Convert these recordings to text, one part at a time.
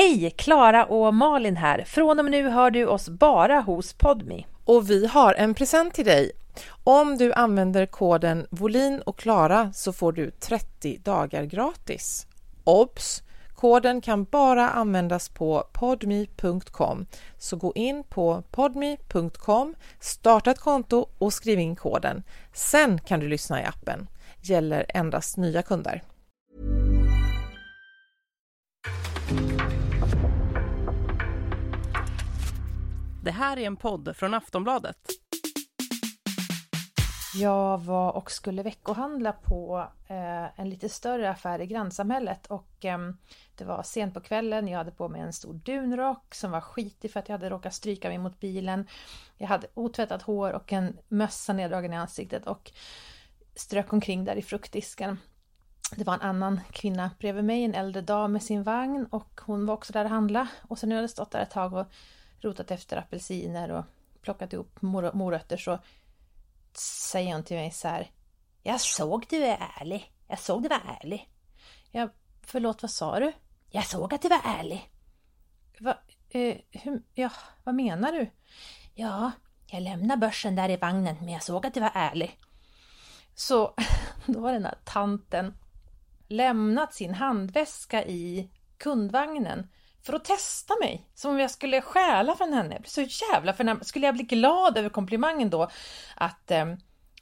Hej! Klara och Malin här. Från och med nu hör du oss bara hos Podmi. Och vi har en present till dig. Om du använder koden Volin och Klara så får du 30 dagar gratis. Obs! Koden kan bara användas på podme.com. Så gå in på podme.com, starta ett konto och skriv in koden. Sen kan du lyssna i appen. Gäller endast nya kunder. Det här är en podd från Aftonbladet. Jag var och skulle veckohandla på eh, en lite större affär i grannsamhället och eh, det var sent på kvällen. Jag hade på mig en stor dunrock som var skitig för att jag hade råkat stryka mig mot bilen. Jag hade otvättat hår och en mössa neddragen i ansiktet och strök omkring där i fruktdisken. Det var en annan kvinna bredvid mig, en äldre dam med sin vagn och hon var också där och handla. Och sen när jag hade stått där ett tag och rotat efter apelsiner och plockat ihop mor morötter så säger hon till mig så här. Jag såg du är ärlig. Jag såg du var ärlig. Ja, förlåt, vad sa du? Jag såg att du var ärlig. Va, eh, hur, ja, vad menar du? Ja, jag lämnade börsen där i vagnen, men jag såg att du var ärlig. Så då var den här tanten lämnat sin handväska i kundvagnen för att testa mig. Som om jag skulle stjäla från henne. Jag blev så jävla förnärmad. Skulle jag bli glad över komplimangen då? Att, eh,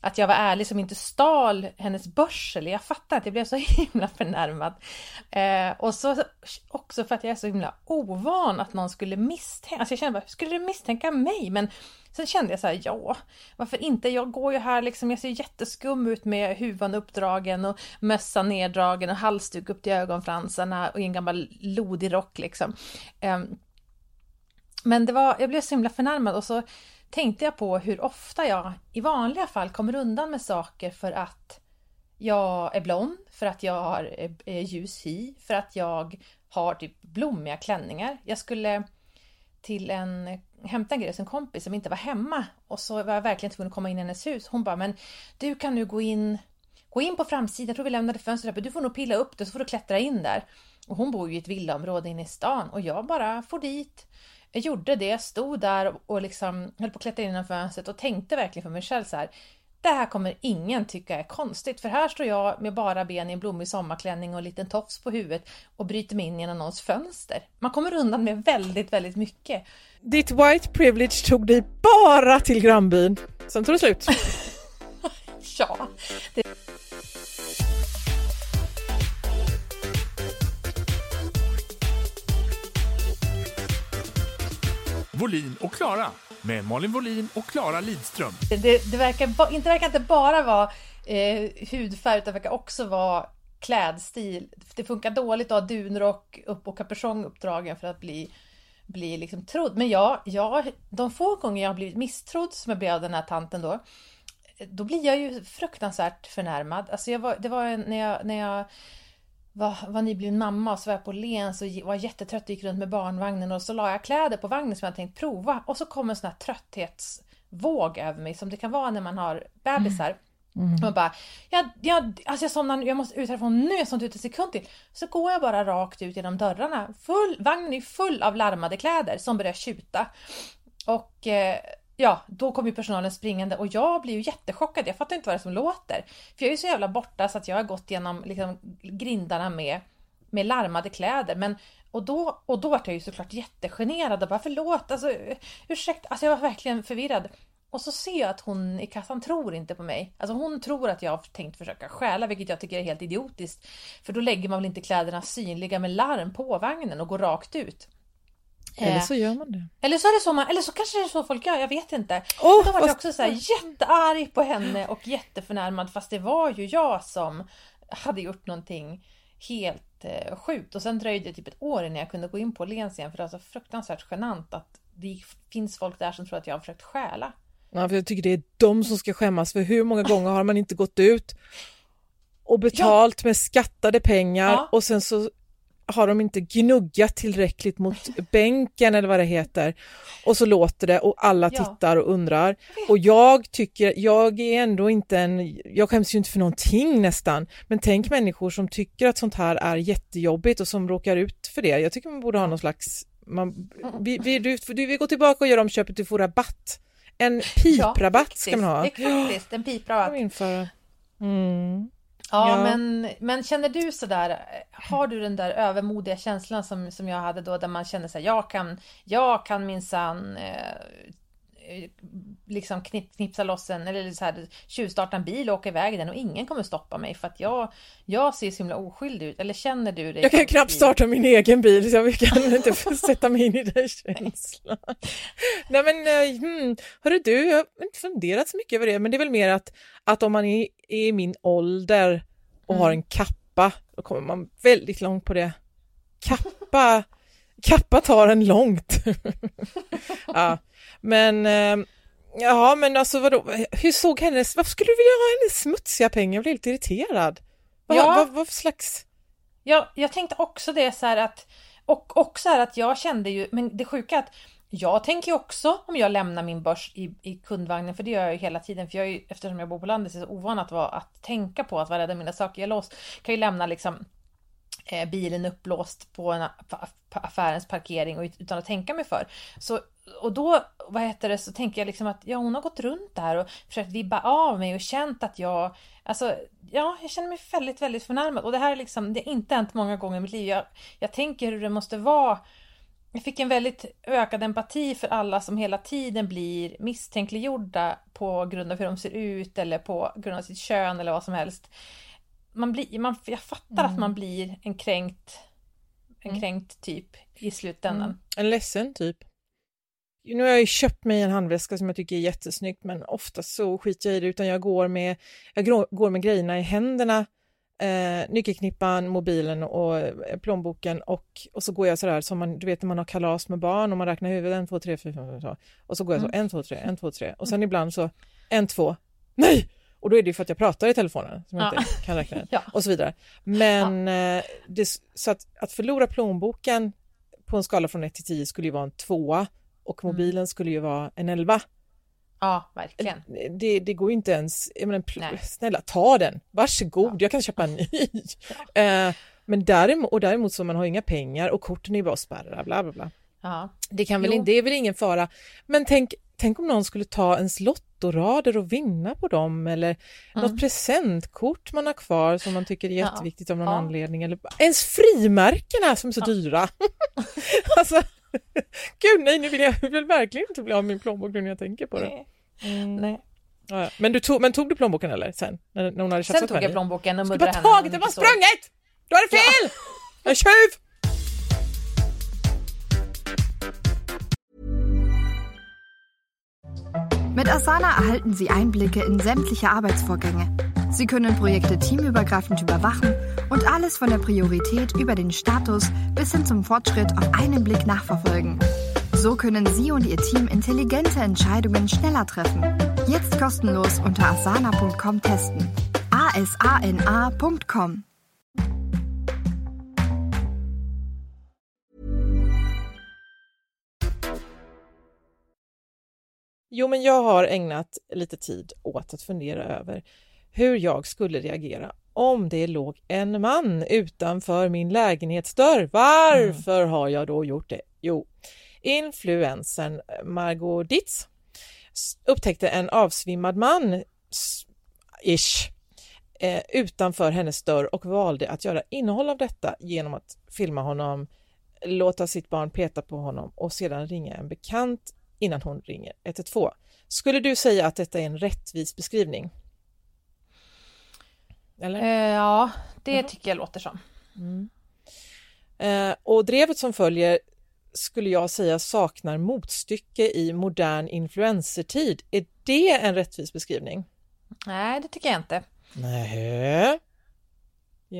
att jag var ärlig som inte stal hennes börsel. Jag fattar inte, jag blev så himla förnärmad. Eh, och så också för att jag är så himla ovan att någon skulle misstänka. Alltså jag kände bara, hur skulle du misstänka mig? Men Sen kände jag så här, ja, varför inte? Jag går ju här liksom, jag ser jätteskum ut med huvan uppdragen och mössan neddragen och halsduk upp till ögonfransarna och i en gammal lodig rock liksom. Eh, men det var, jag blev så himla förnärmad och så tänkte jag på hur ofta jag i vanliga fall kommer undan med saker för att jag är blond, för att jag har eh, eh, ljus hy, för att jag har typ blommiga klänningar. Jag skulle till en hämta en grej hos en kompis som inte var hemma och så var jag verkligen tvungen att komma in i hennes hus. Hon bara, men du kan nu gå in, gå in på framsidan, jag tror vi lämnade fönstret öppet, du får nog pilla upp det så får du klättra in där. Och hon bor ju i ett villaområde inne i stan och jag bara for dit. Jag gjorde det, stod där och liksom höll på att klättra in genom fönstret och tänkte verkligen för mig själv så här, det här kommer ingen tycka är konstigt för här står jag med bara ben i en blommig sommarklänning och en liten tofs på huvudet och bryter mig in genom någons fönster. Man kommer undan med väldigt, väldigt mycket. Ditt white privilege tog dig bara till grannbyn. Sen tog det slut. ja. Det... Volin och Klara med Malin Volin och Klara Lidström. Det, det, verkar, inte, verkar inte bara vara eh, hudfärg utan verkar också vara klädstil. Det funkar dåligt att ha dunrock upp och kapuschong uppdragen för att bli, bli liksom trodd. Men jag, jag, de få gånger jag har blivit misstrodd som jag blev av den här tanten då, då blir jag ju fruktansvärt förnärmad. Alltså jag var, det var när jag, när jag var, var nybliven mamma och så var jag på Lens och var jättetrött och gick runt med barnvagnen och så la jag kläder på vagnen som jag tänkt prova och så kom en sån här trötthetsvåg över mig som det kan vara när man har bebisar. Mm. Mm. Och bara, jag, jag, alltså jag somnar jag måste ut härifrån nu, jag somnar ut en sekund till. Så går jag bara rakt ut genom dörrarna. Full, vagnen är full av larmade kläder som börjar tjuta. Och eh, ja, då kom ju personalen springande och jag blir ju jättechockad. Jag fattar inte vad det är som låter. För jag är ju så jävla borta så att jag har gått genom liksom, grindarna med, med larmade kläder. Men Och då, och då var jag ju såklart jättegenerad och bara förlåt, alltså ursäkta, alltså jag var verkligen förvirrad. Och så ser jag att hon i kassan tror inte på mig. Alltså hon tror att jag har tänkt försöka stjäla, vilket jag tycker är helt idiotiskt. För då lägger man väl inte kläderna synliga med larm på vagnen och går rakt ut. Eller så gör man det. Eller så är det så man, eller så kanske det är så folk gör, jag vet inte. Oh, då var jag också så här jättearg på henne och jätteförnärmad fast det var ju jag som hade gjort någonting helt eh, sjukt. Och sen dröjde det typ ett år innan jag kunde gå in på Åhléns igen för det var så fruktansvärt genant att det finns folk där som tror att jag har försökt stjäla. Ja, för jag tycker det är de som ska skämmas för hur många gånger har man inte gått ut och betalt ja. med skattade pengar ja. och sen så har de inte gnuggat tillräckligt mot bänken eller vad det heter och så låter det och alla tittar och undrar och jag tycker, jag är ändå inte en, jag skäms ju inte för någonting nästan, men tänk människor som tycker att sånt här är jättejobbigt och som råkar ut för det. Jag tycker man borde ha någon slags, man, vi, vi, du, du vill gå tillbaka och göra om köpet, du får rabatt. En piprabatt ja, ska man ha. Faktiskt en piprabatt. Mm. Ja, ja, Men, men känner du sådär, har du den där övermodiga känslan som, som jag hade då där man känner sig jag kan, jag kan minsann eh, liksom knip, knipsa loss en eller så här, tjuvstarta en bil och åka iväg den och ingen kommer stoppa mig för att jag, jag ser så himla oskyldig ut. Eller känner du dig? Jag kan knappt starta min egen bil så jag kan inte sätta mig in i den känslan. Nej men, eh, hmm, hörru du, jag har inte funderat så mycket över det, men det är väl mer att, att om man är, är i min ålder och mm. har en kappa, då kommer man väldigt långt på det. Kappa Kappa tar en långt. ja, men eh, ja, men alltså vadå, hur såg hennes, varför skulle du vilja ha hennes smutsiga pengar? Jag blev lite irriterad. Vad, ja. vad, vad för slags? Ja, jag tänkte också det så här att, och också här att jag kände ju, men det sjuka att jag tänker också om jag lämnar min börs i, i kundvagnen, för det gör jag ju hela tiden, för jag är ju, eftersom jag bor på landet så är jag så ovan att, vara, att tänka på att vara rädd mina saker. Jag låst, kan ju lämna liksom eh, bilen upplåst på, en, på affärens parkering och utan att tänka mig för. Så, och då, vad heter det, så tänker jag liksom att ja, hon har gått runt där och försökt vibba av mig och känt att jag, alltså, ja, jag känner mig väldigt, väldigt förnärmad. Och det här är liksom, det har inte hänt många gånger i mitt liv. Jag, jag tänker hur det måste vara jag fick en väldigt ökad empati för alla som hela tiden blir misstänkliggjorda på grund av hur de ser ut eller på grund av sitt kön eller vad som helst man blir, man, jag fattar mm. att man blir en kränkt, en mm. kränkt typ i slutändan. Mm. En ledsen typ. Nu har jag ju köpt mig en handväska som jag tycker är jättesnyggt men ofta så skiter jag i det utan jag går med, jag går med grejerna i händerna eh, nyckelknippan, mobilen och eh, plånboken och, och så går jag sådär som man, du vet när man har kalas med barn och man räknar huvudet, en, två, tre, fyra, fem, så. Och så går jag så, mm. en, två, tre, en, två, tre och sen ibland så, en, två, nej! Och då är det ju för att jag pratar i telefonen som jag inte kan räkna ja. och så vidare. Men ja. Eh, det, så att, att förlora plånboken på en skala från 1 till 10 skulle ju vara en tvåa och mm. mobilen mm. skulle ju vara en 11. Ja, verkligen. Det, det går ju inte ens, jag menar, snälla ta den, varsågod, ja. jag kan köpa en ny. uh, men däremot, och däremot så man har inga pengar och korten är bara spärrade, bla bla bla. Ja. Det, kan väl, det är väl ingen fara. Men tänk, tänk om någon skulle ta ens lottorader och vinna på dem eller mm. något presentkort man har kvar som man tycker är jätteviktigt ja. av någon ja. anledning. Eller ens frimärkena som är så ja. dyra. alltså, gud nej, nu vill jag, jag vill verkligen inte bli av med min plånbok nu när jag tänker på det. Mm. Nej. Ja, men, du tog, men tog du plånboken eller sen? När, när hon hade sen tog jag plånboken och muddrade henne. Du tagit den, var sprunget! Du hade fel! Jag är tjuv! Mit Asana erhalten Sie Einblicke in sämtliche Arbeitsvorgänge. Sie können Projekte teamübergreifend überwachen und alles von der Priorität über den Status bis hin zum Fortschritt auf einen Blick nachverfolgen. So können Sie und Ihr Team intelligente Entscheidungen schneller treffen. Jetzt kostenlos unter asana.com testen. asana.com Jo, men jag har ägnat lite tid åt att fundera över hur jag skulle reagera om det låg en man utanför min lägenhetsdörr. Varför mm. har jag då gjort det? Jo, influensen Margot Ditz upptäckte en avsvimmad man, ish, eh, utanför hennes dörr och valde att göra innehåll av detta genom att filma honom låta sitt barn peta på honom och sedan ringa en bekant innan hon ringer 112. Skulle du säga att detta är en rättvis beskrivning? Eller? Eh, ja, det mm. tycker jag låter som. Mm. Eh, och drevet som följer skulle jag säga saknar motstycke i modern influencertid. Är det en rättvis beskrivning? Nej, det tycker jag inte. Nej.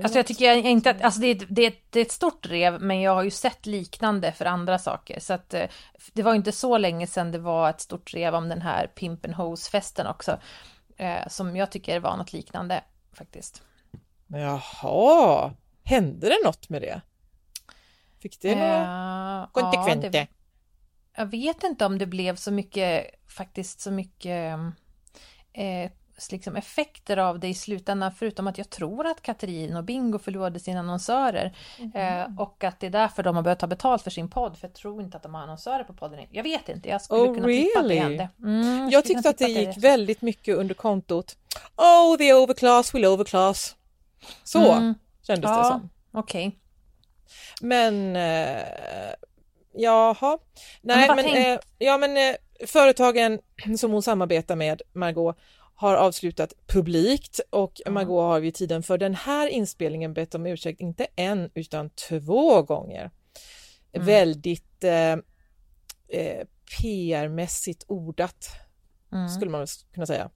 Alltså jag tycker inte att, alltså det är, det, det är ett stort rev, men jag har ju sett liknande för andra saker. Så att eh, det var inte så länge sedan det var ett stort rev om den här Pimp and Hose-festen också. Eh, som jag tycker var något liknande faktiskt. Jaha, hände det något med det? Fick det några uh, konsekvenser? Ja, jag vet inte om det blev så mycket, faktiskt så mycket eh, liksom effekter av det i slutändan, förutom att jag tror att Katrin och Bingo förlorade sina annonsörer. Mm. Eh, och att det är därför de har börjat ta betalt för sin podd, för jag tror inte att de har annonsörer på podden. Jag vet inte, jag skulle oh, kunna really? tippa att det hände. Mm, jag, jag tyckte att det gick det. väldigt mycket under kontot Oh, the overclass will overclass. Så mm. kändes ja, det som. Okej. Okay. Men eh, jaha. Nej, men, men eh, ja, men eh, företagen som hon samarbetar med, Margot, har avslutat publikt och. Margot har vid tiden för den här inspelningen bett om ursäkt, inte en utan två gånger. Mm. Väldigt eh, eh, PR-mässigt ordat, mm. skulle man kunna säga.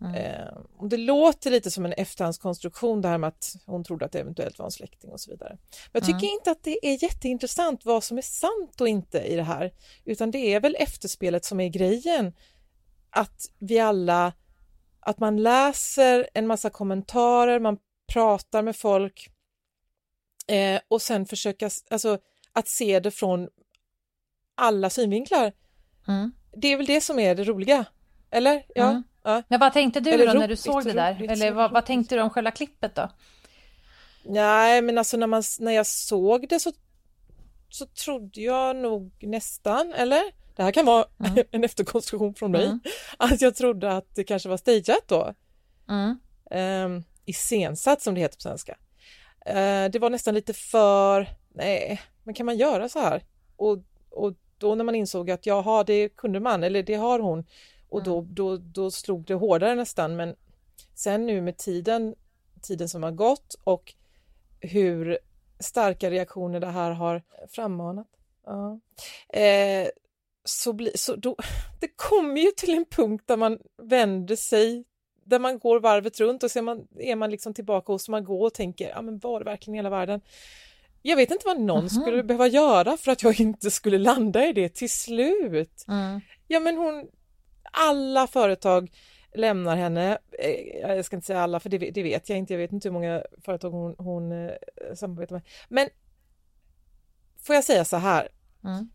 Mm. Eh, och det låter lite som en efterhandskonstruktion det här med att hon trodde att det eventuellt var en släkting och så vidare. Men jag tycker mm. inte att det är jätteintressant vad som är sant och inte i det här, utan det är väl efterspelet som är grejen. Att vi alla, att man läser en massa kommentarer, man pratar med folk eh, och sen försöka, alltså att se det från alla synvinklar. Mm. Det är väl det som är det roliga, eller? Ja. Mm. Ja. Men vad tänkte du Eller då när du såg det där? Roligt, Eller vad, vad, tänkte du om själva klippet då? Nej, men alltså när, man, när jag såg det så, så trodde jag nog nästan, eller? Det här kan vara mm. en efterkonstruktion från mig, mm. att jag trodde att det kanske var stageat då. Mm. Um, iscensatt som det heter på svenska. Uh, det var nästan lite för, nej, men kan man göra så här? Och, och då när man insåg att jaha, det kunde man, eller det har hon, och då, mm. då, då slog det hårdare nästan men sen nu med tiden, tiden som har gått och hur starka reaktioner det här har frammanat. Ja. Eh, så, bli, så då, det kommer ju till en punkt där man vänder sig, där man går varvet runt och så är man, är man liksom tillbaka hos man går och tänker, ja men var det verkligen hela världen? Jag vet inte vad någon mm skulle behöva göra för att jag inte skulle landa i det till slut. Mm. Ja men hon, alla företag lämnar henne. Eh, jag ska inte säga alla, för det, det vet jag inte. Jag vet inte hur många företag hon, hon eh, samarbetar med. Men får jag säga så här? Mm.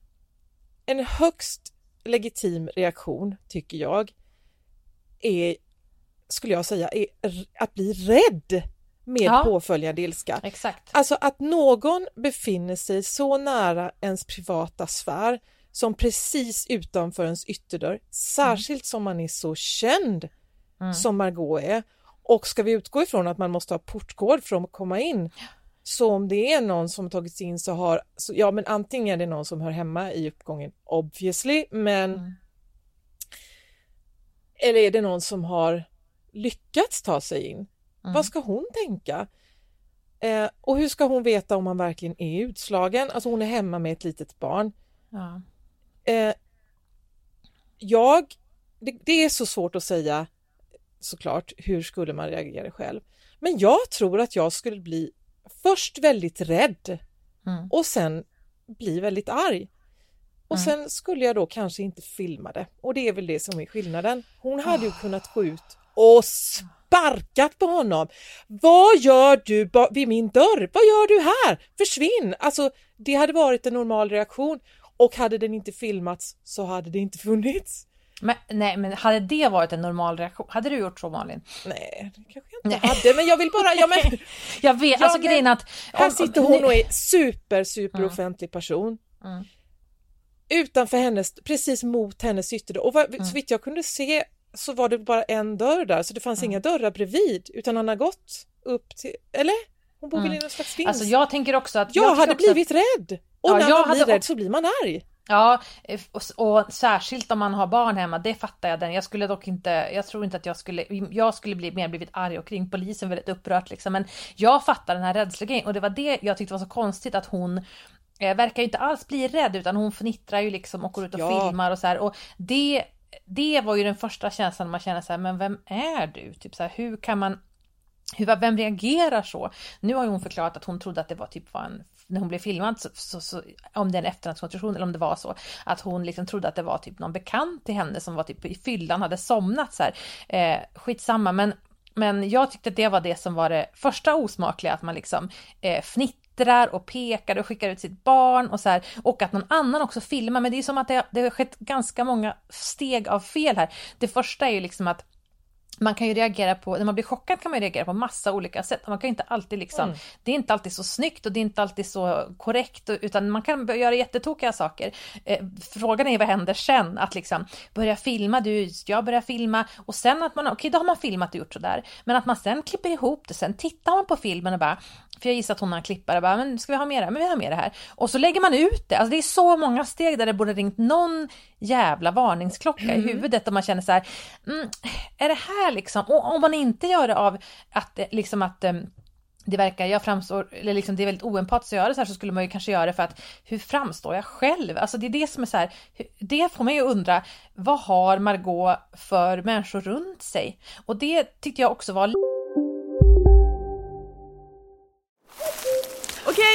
En högst legitim reaktion, tycker jag, är, skulle jag säga, är att bli rädd med ja. påföljande ilska. Exakt. Alltså att någon befinner sig så nära ens privata sfär som precis utanför ens ytterdörr, särskilt som man är så känd mm. som Margot är. Och ska vi utgå ifrån att man måste ha portkod för att komma in, så om det är någon som tagit sig in så har, så, ja men antingen är det någon som hör hemma i uppgången obviously, men mm. eller är det någon som har lyckats ta sig in? Mm. Vad ska hon tänka? Eh, och hur ska hon veta om man verkligen är utslagen? Alltså hon är hemma med ett litet barn. Ja. Eh, jag, det, det, är så svårt att säga såklart, hur skulle man reagera själv? Men jag tror att jag skulle bli först väldigt rädd mm. och sen bli väldigt arg. Och mm. sen skulle jag då kanske inte filma det och det är väl det som är skillnaden. Hon hade ju kunnat gå ut och sparkat på honom. Vad gör du vid min dörr? Vad gör du här? Försvinn! Alltså, det hade varit en normal reaktion och hade den inte filmats så hade det inte funnits. Men, nej, men hade det varit en normal reaktion? Hade du gjort så Malin? Nej, det kanske jag inte nej. hade, men jag vill bara... Ja, men, jag vet, ja, alltså grejen att... Här sitter hon och är super, super mm. offentlig person. Mm. Utanför hennes, precis mot hennes ytterdörr. Och vad, mm. så vitt jag kunde se så var det bara en dörr där, så det fanns mm. inga dörrar bredvid, utan han har gått upp till... Eller? Hon bor mm. väl i någon slags vinst? Alltså jag tänker också att... Jag, jag hade blivit att... rädd! Och Ja, när jag man blir hade rädd också- så blir man arg. Ja, eh, och, särskilt om man har barn hemma, det fattar jag den. Jag skulle dock inte, jag tror inte att jag skulle, jag skulle bli mer blivit arg och ringt polisen väldigt upprört liksom. Men jag fattar den här rädslegrejen och det var det jag tyckte var så konstigt att hon eh, verkar ju inte alls bli rädd utan hon fnittrar ju liksom och går ut och Ja. filmar och så här. Och det, det var ju den första känslan man känner så här, men vem är du? Typ så här, hur kan man hur, vem reagerar så? Nu har ju hon förklarat att hon trodde att det var typ var en, när hon blev filmad, så, så, så, om det är en efterhandskonstruktion eller om det var så, att hon liksom trodde att det var typ någon bekant till henne som var typ i fyllan, hade somnat så här. Eh, skitsamma, men, men jag tyckte att det var det som var det första osmakliga, att man liksom eh, fnittrar och pekar och skickar ut sitt barn och så här, och att någon annan också filmar, men det är som att det, det har skett ganska många steg av fel här. Det första är ju liksom att man kan ju reagera på, när man blir chockad kan man reagera på massa olika sätt. Man kan inte alltid liksom, Mm. det är inte alltid så snyggt och det är inte alltid så korrekt utan man kan göra jättetokiga saker. Eh, frågan är vad händer sen? Att liksom börja filma, du, jag börjar filma och sen att man, okej då har man filmat och gjort sådär. Men att man sen klipper ihop det, sen tittar man på filmen och bara, för jag gissar att hon har klippare, bara, men ska vi ha här? Men vi har med det här. Och så lägger man ut det. Alltså det är så många steg där det borde ringt någon jävla varningsklocka i huvudet och man känner så här, mm, är det här liksom, och om man inte gör det av att det- liksom att em, det verkar, jag framstår, eller liksom det är väldigt oempatiskt att göra så här så skulle man ju kanske göra det för att hur framstår jag själv? Alltså det är det som är så här, det får mig att undra, vad har Margot för människor runt sig? Och det tyckte jag också var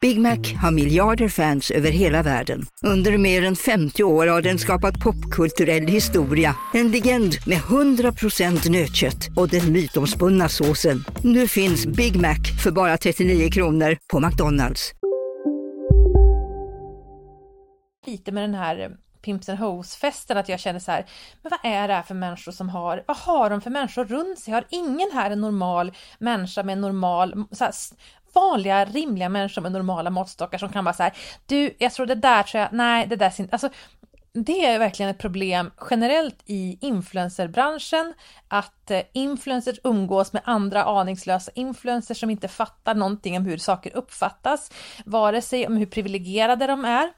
Big Mac har miljarder fans över hela världen. Under mer än 50 år har den skapat popkulturell historia. En legend med 100% nötkött och den mytomspunna såsen. Nu finns Big Mac för bara 39 kronor på McDonalds. lite med den här eh, Pimps and Hoes-festen att jag känner så här, men vad är det här för människor som har, vad har de för människor runt sig? Har ingen här en normal människa med en normal, så här, vanliga rimliga människor med normala måttstockar som kan vara så här, du, jag tror det där tror jag, nej det där syns, alltså det är verkligen ett problem generellt i influencerbranschen att eh, influencers umgås med andra aningslösa influencers som inte fattar någonting om hur saker uppfattas, vare sig om hur privilegierade de är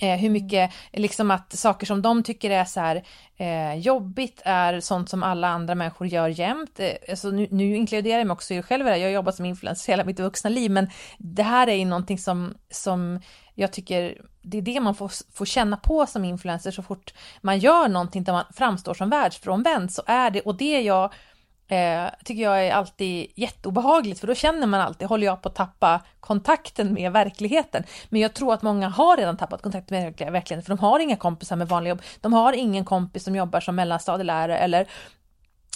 Eh, hur mycket, liksom att saker som de tycker är så här eh, jobbigt är sånt som alla andra människor gör jämt. Eh, alltså nu, nu inkluderar jag mig också i det själv, jag har jobbat som influencer hela mitt vuxna liv, men det här är ju någonting som, som jag tycker, det är det man får, får känna på som influencer så fort man gör någonting där man framstår som världsfrånvänd så är det, och det är jag Eh, tycker jag är alltid jätteobehagligt för då känner man alltid, håller jag på att tappa kontakten med verkligheten? Men jag tror att många har redan tappat kontakten med verkligheten för de har inga kompisar med vanliga jobb. De har ingen kompis som jobbar som mellanstadielärare eller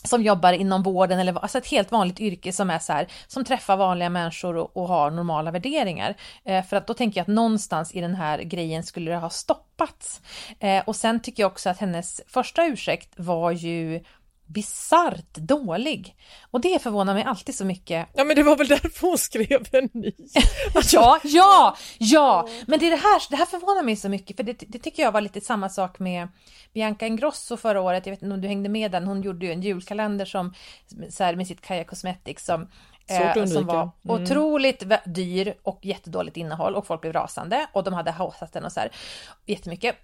som jobbar inom vården eller alltså ett helt vanligt yrke som är så här, som träffar vanliga människor och, och har normala värderingar. Eh, för att då tänker jag att någonstans i den här grejen skulle det ha stoppats. Eh, och sen tycker jag också att hennes första ursäkt var ju bisarrt dålig. Och det förvånar mig alltid så mycket. Ja men det var väl därför hon skrev en ny. Ja, ja, ja! Men det, är det, här, det här förvånar mig så mycket för det, det tycker jag var lite samma sak med Bianca Ingrosso förra året. Jag vet inte om du hängde med den. Hon gjorde ju en julkalender som, så här, med sitt Kaja Cosmetics som att som var Mm. otroligt dyr och jättedåligt innehåll och folk blev rasande och de hade haussat den och så här jättemycket.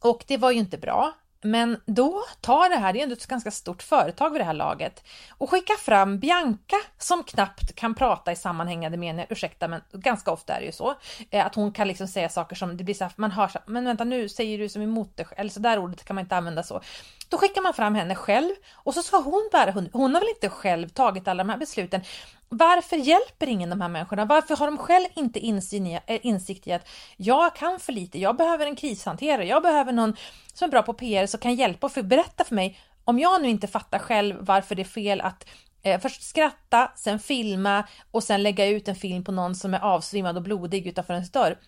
Och det var ju inte bra. Men då tar det här, det är ändå ett ganska stort företag vid det här laget, och skickar fram Bianca som knappt kan prata i sammanhängande meningar, ursäkta men ganska ofta är det ju så, eh, att hon kan liksom säga saker som, det blir så här, man hör så här, men vänta nu säger du som emot dig själv, eller så där ordet kan man inte använda så. Då skickar man fram henne själv och så ska hon bära hon, Hon har väl inte själv tagit alla de här besluten. Varför hjälper ingen de här människorna? Varför har de själv inte insyn i, eh, insikt i att jag kan för lite, jag behöver en krishanterare, jag behöver någon som är bra på PR som kan hjälpa och för, berätta för mig om jag nu inte fattar själv varför det är fel att eh, först skratta, sen filma och sen lägga ut en film på någon som är avsvimmad och blodig utanför ens dörr.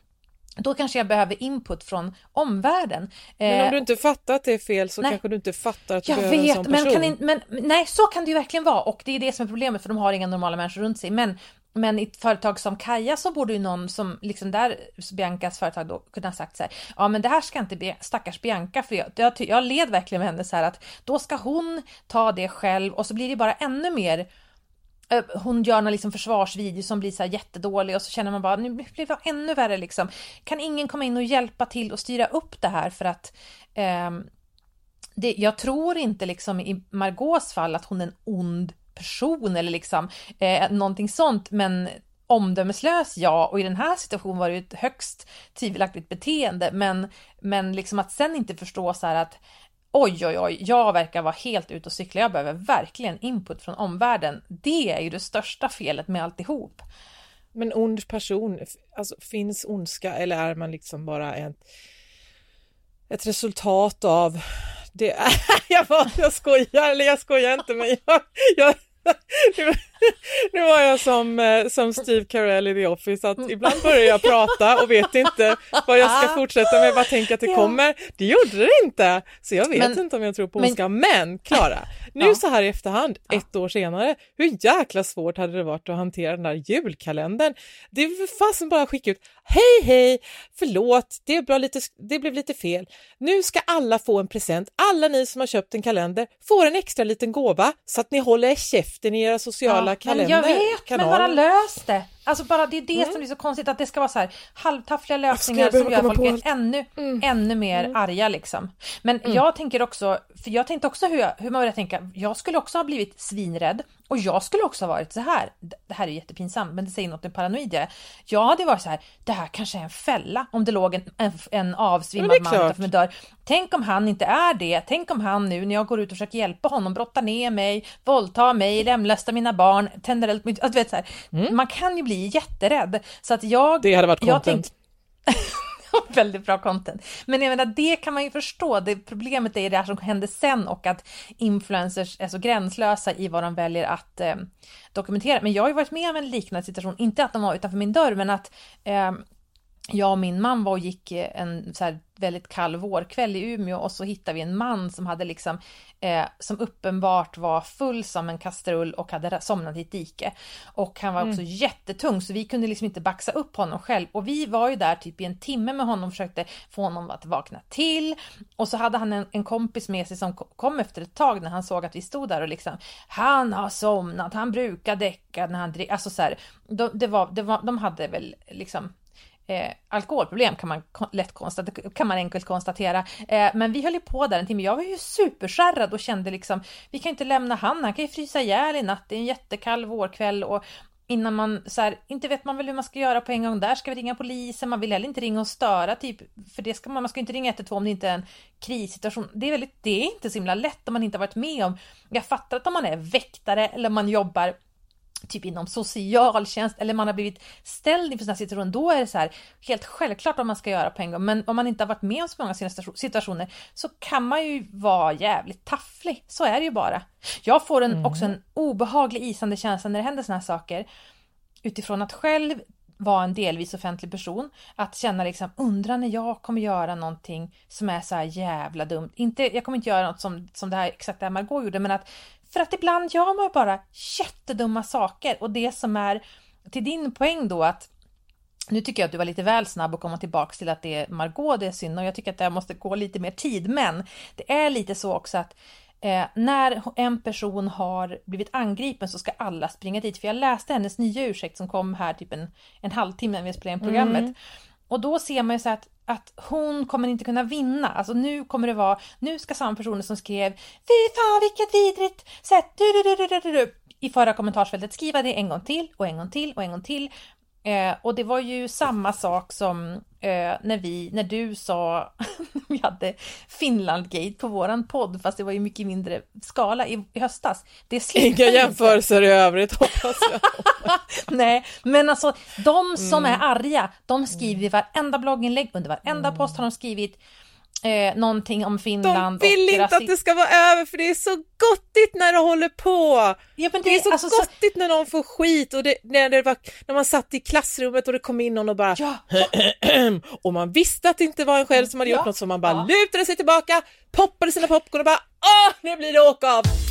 Då kanske jag behöver input från omvärlden. Men om Eh, du inte fattar att det är fel så nej. kanske du inte fattar att du jag behöver en vet, sån men, person. kan in, men nej, så kan det ju verkligen vara och det är det som är problemet för de har inga normala människor runt sig. Men, men i ett företag som Kaja så borde ju någon som, liksom där Biancas företag då kunna sagt så här, ja men det här ska inte stackars Bianca för jag, jag, jag led verkligen med henne så här att då ska hon ta det själv och så blir det bara ännu mer Eh, hon gör någon liksom försvarsvideo som blir så här jättedålig och så känner man bara nu blir det ännu värre liksom. Kan ingen komma in och hjälpa till och styra upp det här för att eh, det, jag tror inte liksom i Margaux fall att hon är en ond person eller liksom eh, någonting sånt men omdömeslös ja och i den här situationen var det ju ett högst tvivelaktigt beteende men, men liksom att sen inte förstå så här att oj oj oj, jag verkar vara helt ute och cykla, jag behöver verkligen input från omvärlden. Det är ju det största felet med alltihop. Men ond person, alltså finns ondska eller är man liksom bara ett, ett resultat av det? jag, bara, jag skojar, eller jag skojar inte men jag, jag nu, var jag som, eh, som Steve Carell i The Office, att ibland börjar jag prata och vet inte vad jag ska fortsätta med, vad tänker att det kommer. Det gjorde det inte, så jag vet Men- inte om jag tror på men- ondska. Men Klara, nu Ja. så här i efterhand, ett år senare, hur jäkla svårt hade det varit att hantera den där julkalendern? Det är fasen bara skicka ut, hej hej, förlåt, det, blev lite, det blev lite fel. Nu ska alla få en present, alla ni som har köpt en kalender får en extra liten gåva så att ni håller käften i era sociala men kalender. jag vet, men kanaler. bara lös det. Alltså bara det är det som blir så konstigt att det ska vara så här halvtaffliga lösningar jag behöva som gör folk ännu, ännu mer arga liksom. Men jag tänker också, för jag tänkte också hur, jag, hur man börjar tänka, jag skulle också ha blivit svinrädd och jag skulle också ha varit så här. Det här är jättepinsamt, men det säger något om paranoid jag är. Jag hade varit så här, det här kanske är en fälla om det låg en, en, en avsvimmad är man utanför min dörr. Tänk om han inte är det. Tänk om han nu när jag går ut och försöker hjälpa honom brotta ner mig, våldta mig, lemlästa mina barn, tänder eld på mitt... Alltså, vet, så här, Man kan ju bli jätterädd. Så att jag... Det hade varit jag content. Väldigt bra content. Men jag menar, det kan man ju förstå. Det problemet är det här som hände sen och att influencers är så gränslösa i vad de väljer att eh, dokumentera. Men jag har ju varit med om en liknande situation, inte att de var utanför min dörr, men att eh, jag och min man var och gick eh, en så väldigt kall vårkväll i Umeå och så hittade vi en man som hade liksom eh, som uppenbart var full som en kastrull och hade somnat i ett dike. Och han var också jättetung så vi kunde liksom inte baxa upp honom själv. Och vi var ju där typ i en timme med honom och försökte få honom att vakna till. Och så hade han en, en kompis med sig som ko- kom efter ett tag när han såg att vi stod där och liksom han har somnat, han brukar däcka när han dricker, alltså så här, de, det var, det var, de hade väl liksom Eh, alkoholproblem kan man lätt konstatera, kan man enkelt konstatera. Eh, men vi höll ju på där en timme. Jag var ju superskärrad och kände liksom, vi kan inte lämna han, han kan ju frysa ihjäl i natt. Det är en jättekall vårkväll och innan man så här, inte vet man väl hur man ska göra på en gång. Där ska vi ringa polisen, man vill heller inte ringa och störa typ, för det ska man, man ska inte ringa 112 om det inte är en krissituation. Det är väldigt, det är inte så himla lätt om man inte har varit med om. Jag fattar att om man är väktare eller man jobbar typ inom socialtjänst eller man har blivit ställd inför sådana situationer, då är det så här helt självklart vad man ska göra på en gång. Men om man inte har varit med om så många situa- situationer så kan man ju vara jävligt tafflig. Så är det ju bara. Jag får en, också en obehaglig isande känsla när det händer sådana här saker utifrån att själv vara en delvis offentlig person, att känna liksom undra när jag kommer göra någonting som är så här jävla dumt. Inte, jag kommer inte göra något som, som det här exakt det här Margot gjorde, men att för att ibland gör man bara jättedumma saker. Och det som är till din poäng då att nu tycker jag att du var lite väl snabb att komma tillbaks till att det är Margot det är synd. Och jag tycker att det måste gå lite mer tid. Men det är lite så också att eh, när en person har blivit angripen så ska alla springa dit. För jag läste hennes nya ursäkt som kom här typ en, en halvtimme när vi spelade in programmet. Mm. och då ser man ju så att, att hon kommer inte kunna vinna. Alltså nu kommer det vara, nu ska samma personer som skrev Fy fan vilket vidrigt sätt du, du, du, du, du, du, i förra kommentarsfältet skriva det en gång till och en gång till och en gång till. Eh, och det var ju samma sak som eh, när vi, när du sa, vi hade Finlandgate på våran podd, fast det var ju mycket mindre skala i, i höstas. Det Inga jämförelser i övrigt hoppas jag. Nej, men alltså de som Mm. är arga, de skriver i varenda blogginlägg, under varenda post har de skrivit eh, någonting om Finland. De vill och inte att det ska vara över för det är så gottigt när det håller på. Ja, det, det, är så alltså, gottigt så... när någon får skit och det, när, det var, när man satt i klassrummet och det kom in någon och bara ja. och man visste att det inte var en själv som hade gjort något så man bara ja. lutade sig tillbaka, poppade sina popcorn och bara åh, nu blir det åka av.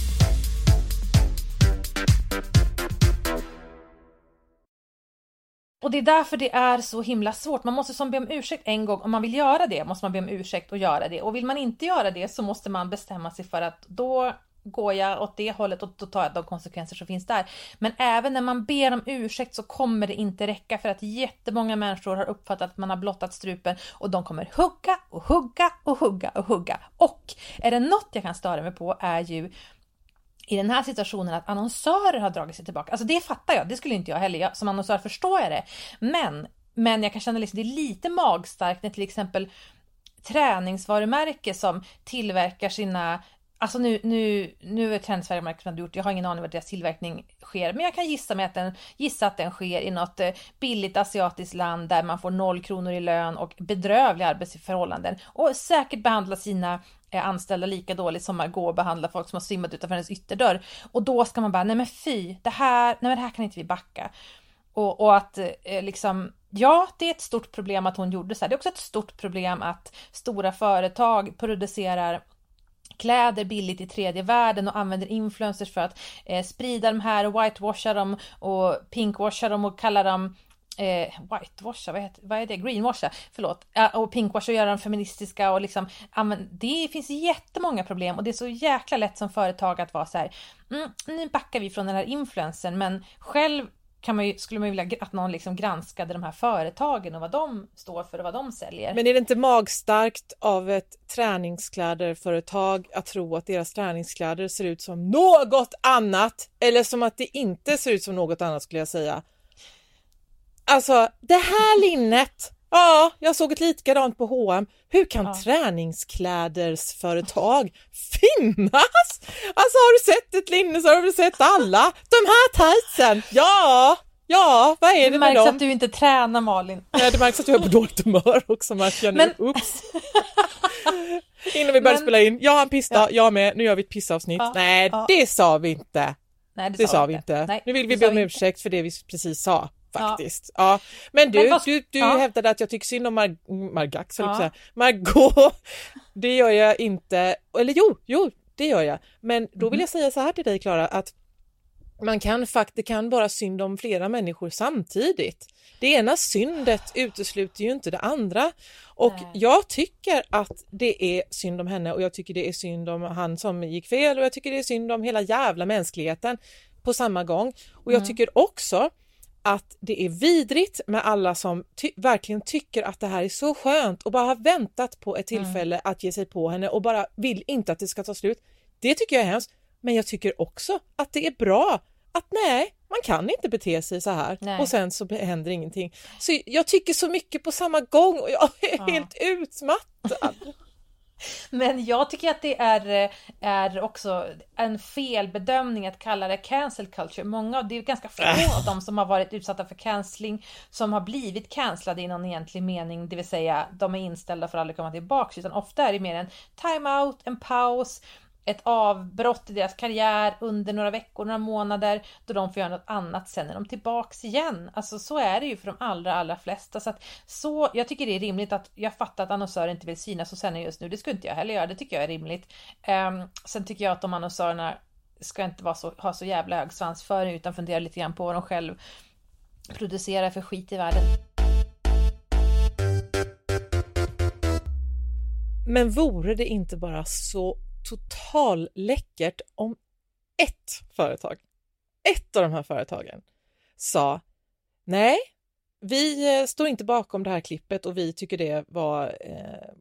Och det är därför det är så himla svårt. Man måste som be om ursäkt en gång. Om man vill göra det måste man be om ursäkt och göra det. Och vill man inte göra det så måste man bestämma sig för att då går jag åt det hållet och då tar jag de konsekvenser som finns där. Men även när man ber om ursäkt så kommer det inte räcka för att jättemånga människor har uppfattat att man har blottat strupen och de kommer hugga och hugga och hugga och hugga. Och är det något jag kan störa mig på är ju i den här situationen att annonsörer har dragit sig tillbaka. Alltså det fattar jag, det skulle inte jag heller. Jag, som annonsör förstår jag det. Men, men jag kan känna liksom det är lite magstarkt när till exempel träningsvarumärke som tillverkar sina Alltså nu, nu, nu är det träningsvarumärket som har gjort, jag har ingen aning var deras tillverkning sker, men jag kan gissa, mig att den, gissa att den sker i något eh, billigt asiatiskt land där man får noll kronor i lön och bedrövliga arbetsförhållanden och säkert behandlar sina anställda lika dåligt som Margot behandlar folk som har simmat utanför hennes ytterdörr. Och då ska man bara, nej men fy, det här, nej men det här kan inte vi backa. Och, och att eh, liksom, ja, det är ett stort problem att hon gjorde så här. Det är också ett stort problem att stora företag producerar kläder billigt i tredje världen och använder influencers för att eh, sprida de här och whitewasha dem och pinkwasha dem och kalla dem eh, whitewasha, vad, heter, vad är det? Greenwasha, förlåt. Och pinkwasha och göra dem feministiska och liksom det finns jättemånga problem och det är så jäkla lätt som företag att vara så här, mm, nu backar vi från den här influensen men själv kan man ju, skulle man ju vilja att någon liksom granskade de här företagen och vad de står för och vad de säljer. Men är det inte magstarkt av ett träningskläderföretag att tro att deras träningskläder ser ut som något annat eller som att det inte ser ut som något annat skulle jag säga. Alltså det här linnet Ja, jag såg ett likadant på H&M. Hur kan ja. träningsklädersföretag finnas? Alltså har du sett ett linne så har du sett alla. De här tightsen, ja, ja, vad är det, det med dem? Det märks att du inte tränar Malin. Nej, det märks att jag är på dåligt humör också märker jag nu. Men... Oops. Innan vi börjar Men... spela in, jag har en pista, ja. jag med, nu gör vi ett pissavsnitt. Ja. Nej, ja. det sa vi inte. Nej, det, det sa vi inte. inte. Nej, nu vill vi be om ursäkt för det vi precis sa faktiskt. Ja. ja. Men du, Men fast, du, du ja. hävdade att jag tycker synd om Mar Margax, ja. Margot. Det gör jag inte, eller jo, jo, det gör jag. Men då vill mhm. jag säga så här till dig Klara att man kan faktiskt, det kan vara synd om flera människor samtidigt. Det ena syndet utesluter ju inte det andra och Nej. jag tycker att det är synd om henne och jag tycker det är synd om han som gick fel och jag tycker det är synd om hela jävla mänskligheten på samma gång. Och jag mm. tycker också att det är vidrigt med alla som ty verkligen tycker att det här är så skönt och bara har väntat på ett mm. tillfälle mm. att ge sig på henne och bara vill inte att det ska ta slut. Det tycker jag är hemskt. Men jag tycker också att det är bra att nej, man kan inte bete sig så här nej. och sen så händer ingenting. Så jag tycker så mycket på samma gång och jag är ja. helt utmattad. Men jag tycker att det är, är också en felbedömning att kalla det cancel culture. Många, det är ganska få av dem som har varit utsatta för cancelling som har blivit cancellade i någon egentlig mening, det vill säga de är inställda för att aldrig komma tillbaka, utan ofta är det mer en time-out, en paus, ett avbrott i deras karriär under några veckor, några månader då de får göra något annat. Sen är de tillbaks igen. Alltså så är det ju för de allra, allra flesta. Så att så, jag tycker det är rimligt att jag fattar att annonsörer inte vill synas och sända just nu. Det skulle inte jag heller göra. Det tycker jag är rimligt. Um, sen tycker jag att de annonsörerna ska inte vara så, ha så jävla hög svansföring utan fundera lite grann på vad de själv producerar för skit i världen. Men vore det inte bara så totalläckert om ett företag, ett av de här företagen sa nej, vi eh, står inte bakom det här klippet och vi tycker det var eh,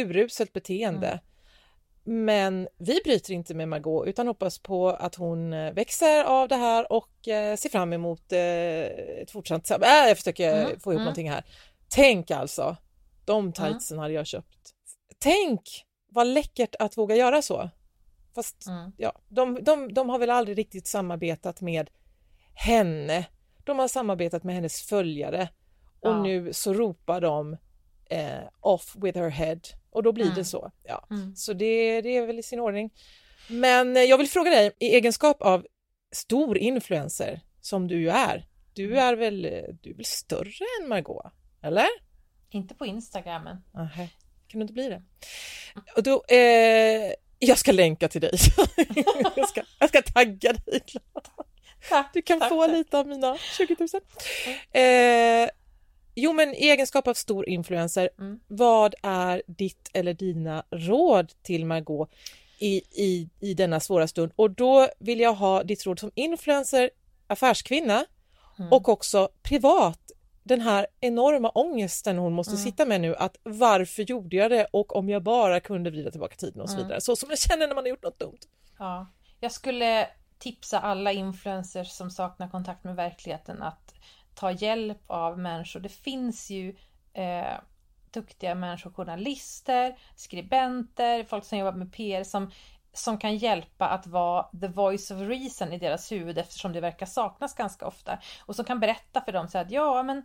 uruselt beteende. Mm. Men vi bryter inte med Margot utan hoppas på att hon eh, växer av det här och eh, ser fram emot eh, ett fortsatt... Äh, jag försöker mm. få ihop mm. någonting här. Tänk alltså, de mm. tightsen hade jag köpt. Tänk vad läckert att våga göra så. Fast mm. ja, de, de, de har väl aldrig riktigt samarbetat med henne. De har samarbetat med hennes följare och ja. nu så ropar de eh, off with her head och då blir Mm. det så. Ja. Mm. Så det, det är väl i sin ordning. Men eh, jag vill fråga dig, i egenskap av stor influencer som du ju är, du Mm. är väl, eh, du är väl större än Margot? Eller? Inte på Instagramen. Aha. Kan du inte bli det? Och då, eh, jag ska länka till dig. jag, ska, jag ska tagga dig. Du kan få lite av mina 20 000. Eh, jo, men i egenskap av stor influencer, Mm. vad är ditt eller dina råd till Margot i, i, i denna svåra stund? Och då vill jag ha ditt råd som influencer, affärskvinna Mm. och också privat. Den här enorma ångesten hon måste Mm. sitta med nu att varför gjorde jag det och om jag bara kunde vrida tillbaka tiden och så Mm. vidare. Så som jag känner när man har gjort något dumt. Ja, jag skulle tipsa alla influencers som saknar kontakt med verkligheten att ta hjälp av människor. Det finns ju eh, duktiga människor, journalister, skribenter, folk som jobbar med PR som, som kan hjälpa att vara the voice of reason i deras huvud eftersom det verkar saknas ganska ofta. Och som kan berätta för dem så att ja, men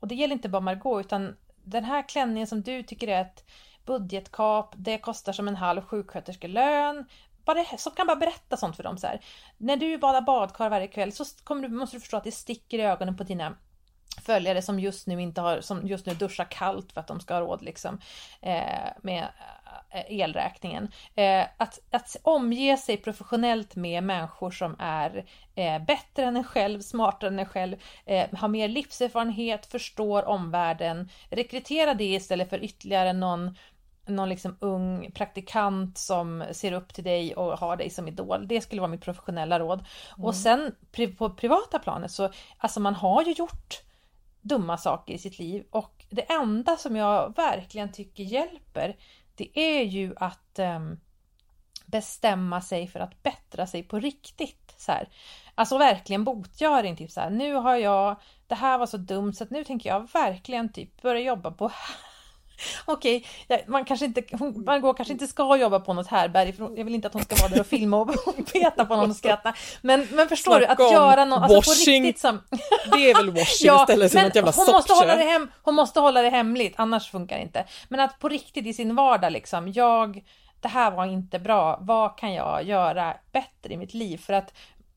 och det gäller inte bara Margot utan den här klänningen som du tycker är ett budgetkap, det kostar som en halv sjuksköterskelön. Bara, som kan bara berätta sånt för dem så här. När du badar badkar varje kväll så kommer du, måste du förstå att det sticker i ögonen på dina följare som just nu inte har, som just nu duschar kallt för att de ska ha råd liksom eh, med elräkningen. Eh, att, att omge sig professionellt med människor som är eh, bättre än en själv, smartare än en själv, eh, har mer livserfarenhet, förstår omvärlden. Rekrytera det istället för ytterligare någon någon liksom ung praktikant som ser upp till dig och har dig som idol. Det skulle vara mitt professionella råd. Mm. Och sen på privata planet så, alltså man har ju gjort dumma saker i sitt liv och det enda som jag verkligen tycker hjälper det är ju att ehm, bestämma sig för att bättra sig på riktigt. Så här. Alltså verkligen botgöring, typ så här. Nu har jag, det här var så dumt så att nu tänker jag verkligen typ börja jobba på Okej, ja, man kanske inte, hon, Margot kanske inte ska jobba på något härberg, för jag vill inte att hon ska vara där och filma och peta på någon och skratta. Men, men förstår du, att Snacka göra något, alltså på washing. riktigt som... Det är väl washing istället för något jävla hon måste, hålla det hem, hon måste hålla det hemligt, annars funkar det inte. Men att på riktigt i sin vardag liksom, jag, det här var inte bra, vad kan jag göra bättre i mitt liv? För att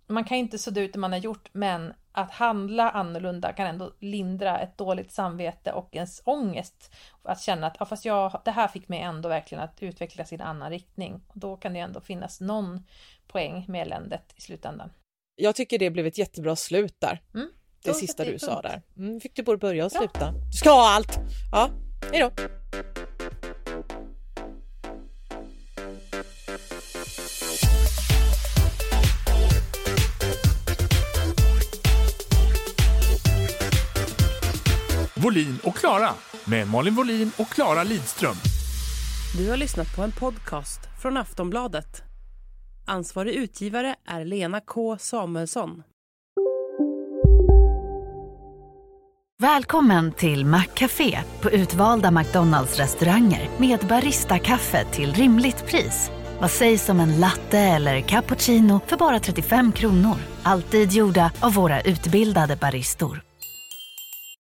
man kan inte sudda ut det man har gjort, men att handla annorlunda kan ändå lindra ett dåligt samvete och ens ångest. Att känna att ja, fast jag, det här fick mig ändå verkligen att utvecklas i en annan riktning. Och då kan det ändå finnas någon poäng med eländet i slutändan. Jag tycker det blev ett jättebra slut där. Mm. Det Då sista du sa där. Mm, fick du både börja och sluta. Du ska ha allt! Ja, hej Volin och Klara med Malin Volin och Klara Lidström. Du har lyssnat på en podcast från Aftonbladet. Ansvarig utgivare är Lena K Samuelsson. Välkommen till Maccafé på utvalda McDonalds restauranger med Baristakaffe till rimligt pris. Vad sägs om en latte eller cappuccino för bara 35 kronor? Alltid gjorda av våra utbildade baristor.